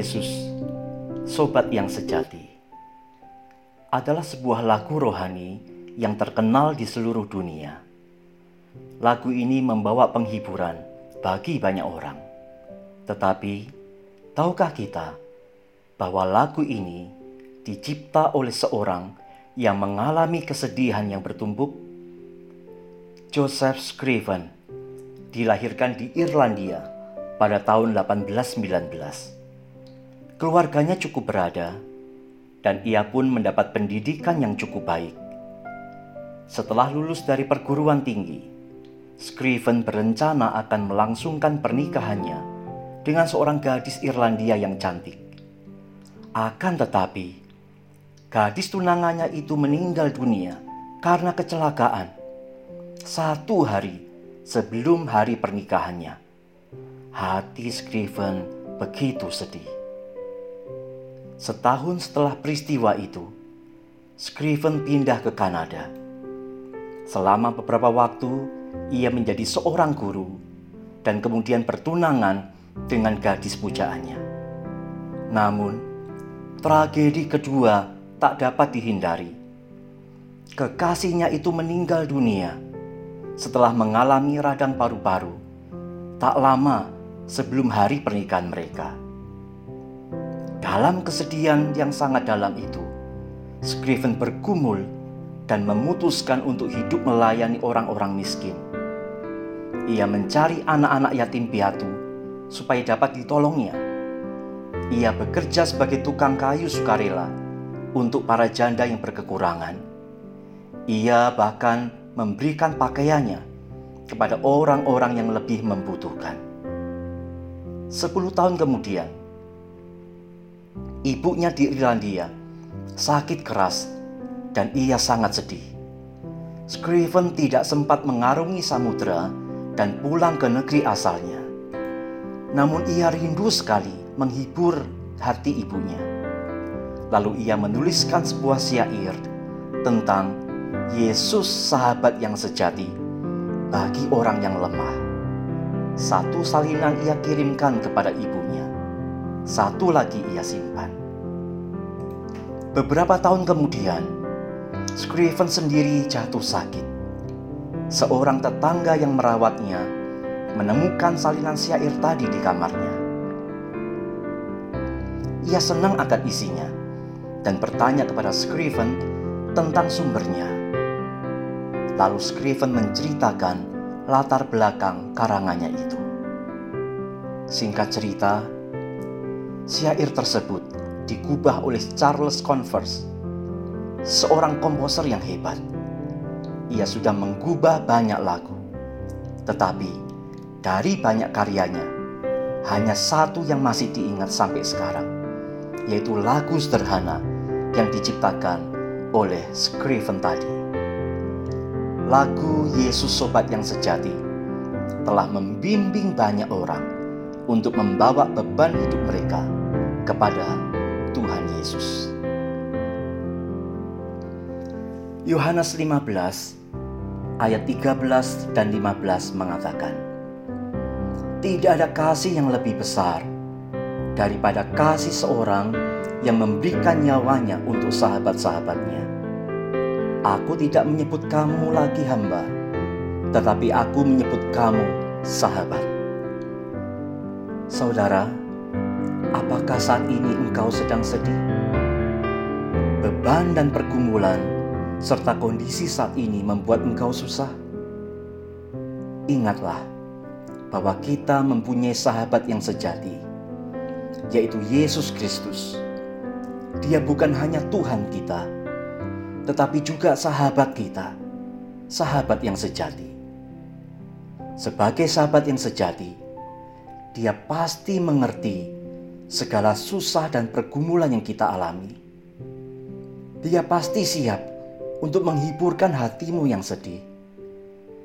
Yesus, sobat yang sejati, adalah sebuah lagu rohani yang terkenal di seluruh dunia. Lagu ini membawa penghiburan bagi banyak orang, tetapi tahukah kita bahwa lagu ini dicipta oleh seorang yang mengalami kesedihan yang bertumbuk? Joseph Scriven dilahirkan di Irlandia pada tahun 1819 keluarganya cukup berada, dan ia pun mendapat pendidikan yang cukup baik. Setelah lulus dari perguruan tinggi, Scriven berencana akan melangsungkan pernikahannya dengan seorang gadis Irlandia yang cantik. Akan tetapi, gadis tunangannya itu meninggal dunia karena kecelakaan satu hari sebelum hari pernikahannya. Hati Scriven begitu sedih. Setahun setelah peristiwa itu, Scriven pindah ke Kanada. Selama beberapa waktu, ia menjadi seorang guru dan kemudian bertunangan dengan gadis pujaannya. Namun, tragedi kedua tak dapat dihindari. Kekasihnya itu meninggal dunia setelah mengalami radang paru-paru tak lama sebelum hari pernikahan mereka. Dalam kesedihan yang sangat dalam itu, Scriven bergumul dan memutuskan untuk hidup melayani orang-orang miskin. Ia mencari anak-anak yatim piatu supaya dapat ditolongnya. Ia bekerja sebagai tukang kayu sukarela untuk para janda yang berkekurangan. Ia bahkan memberikan pakaiannya kepada orang-orang yang lebih membutuhkan. Sepuluh tahun kemudian, ibunya di Irlandia sakit keras dan ia sangat sedih. Scriven tidak sempat mengarungi samudera dan pulang ke negeri asalnya. Namun ia rindu sekali menghibur hati ibunya. Lalu ia menuliskan sebuah syair tentang Yesus sahabat yang sejati bagi orang yang lemah. Satu salinan ia kirimkan kepada ibunya satu lagi ia simpan. Beberapa tahun kemudian, Scriven sendiri jatuh sakit. Seorang tetangga yang merawatnya menemukan salinan syair tadi di kamarnya. Ia senang akan isinya dan bertanya kepada Scriven tentang sumbernya. Lalu Scriven menceritakan latar belakang karangannya itu. Singkat cerita, Syair tersebut digubah oleh Charles Converse, seorang komposer yang hebat. Ia sudah menggubah banyak lagu, tetapi dari banyak karyanya, hanya satu yang masih diingat sampai sekarang, yaitu lagu sederhana yang diciptakan oleh Scriven tadi. Lagu Yesus Sobat yang Sejati telah membimbing banyak orang untuk membawa beban hidup mereka kepada Tuhan Yesus. Yohanes 15 ayat 13 dan 15 mengatakan, Tidak ada kasih yang lebih besar daripada kasih seorang yang memberikan nyawanya untuk sahabat-sahabatnya. Aku tidak menyebut kamu lagi hamba, tetapi aku menyebut kamu sahabat. Saudara, Apakah saat ini engkau sedang sedih? Beban dan pergumulan serta kondisi saat ini membuat engkau susah. Ingatlah bahwa kita mempunyai sahabat yang sejati, yaitu Yesus Kristus. Dia bukan hanya Tuhan kita, tetapi juga sahabat kita, sahabat yang sejati. Sebagai sahabat yang sejati, dia pasti mengerti segala susah dan pergumulan yang kita alami. Dia pasti siap untuk menghiburkan hatimu yang sedih.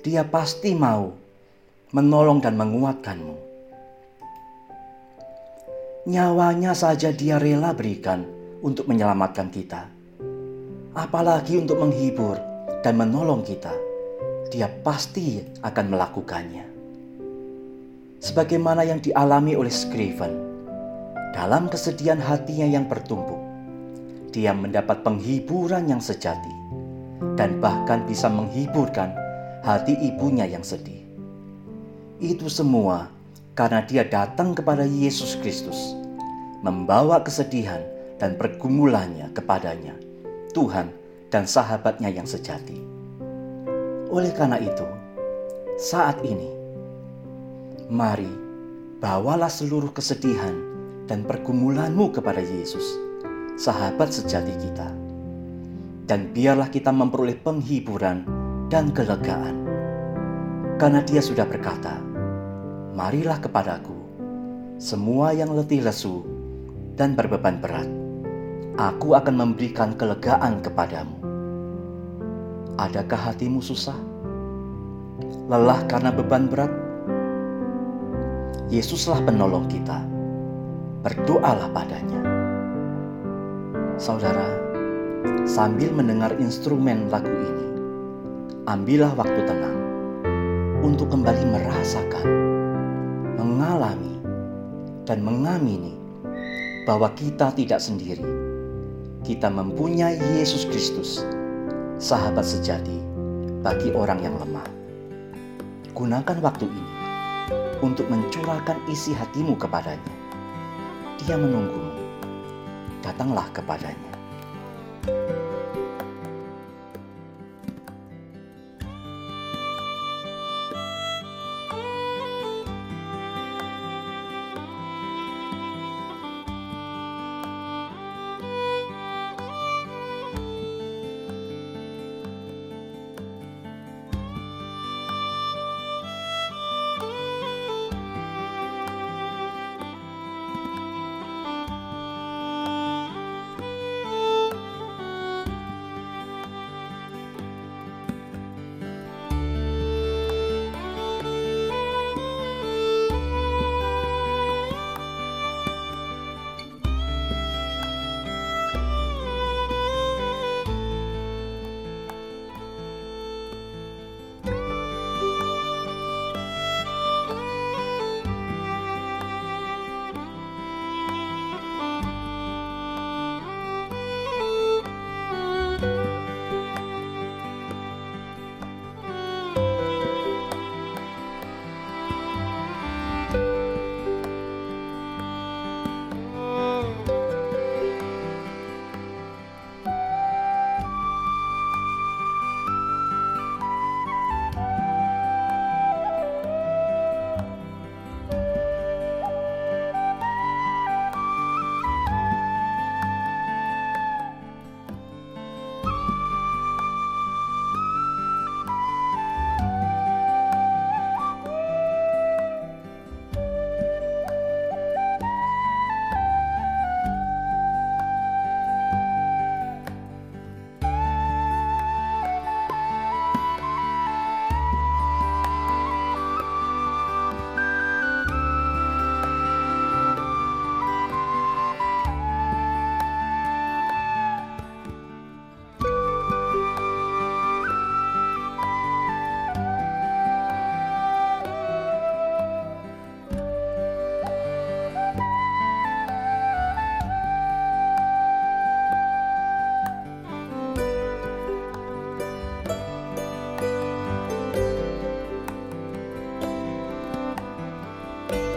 Dia pasti mau menolong dan menguatkanmu. Nyawanya saja dia rela berikan untuk menyelamatkan kita. Apalagi untuk menghibur dan menolong kita. Dia pasti akan melakukannya. Sebagaimana yang dialami oleh Scriven Dalam kesedihan hatinya yang bertumpuk, dia mendapat penghiburan yang sejati dan bahkan bisa menghiburkan hati ibunya yang sedih. Itu semua karena dia datang kepada Yesus Kristus, membawa kesedihan dan pergumulannya kepadanya, Tuhan dan sahabatnya yang sejati. Oleh karena itu, saat ini, mari bawalah seluruh kesedihan dan pergumulanmu kepada Yesus, sahabat sejati kita. Dan biarlah kita memperoleh penghiburan dan kelegaan. Karena dia sudah berkata, Marilah kepadaku, semua yang letih lesu dan berbeban berat. Aku akan memberikan kelegaan kepadamu. Adakah hatimu susah? Lelah karena beban berat? Yesuslah penolong kita berdoalah padanya. Saudara, sambil mendengar instrumen lagu ini, ambillah waktu tenang untuk kembali merasakan, mengalami, dan mengamini bahwa kita tidak sendiri. Kita mempunyai Yesus Kristus, sahabat sejati bagi orang yang lemah. Gunakan waktu ini untuk mencurahkan isi hatimu kepadanya dia menunggu. Datanglah kepadanya. Bye.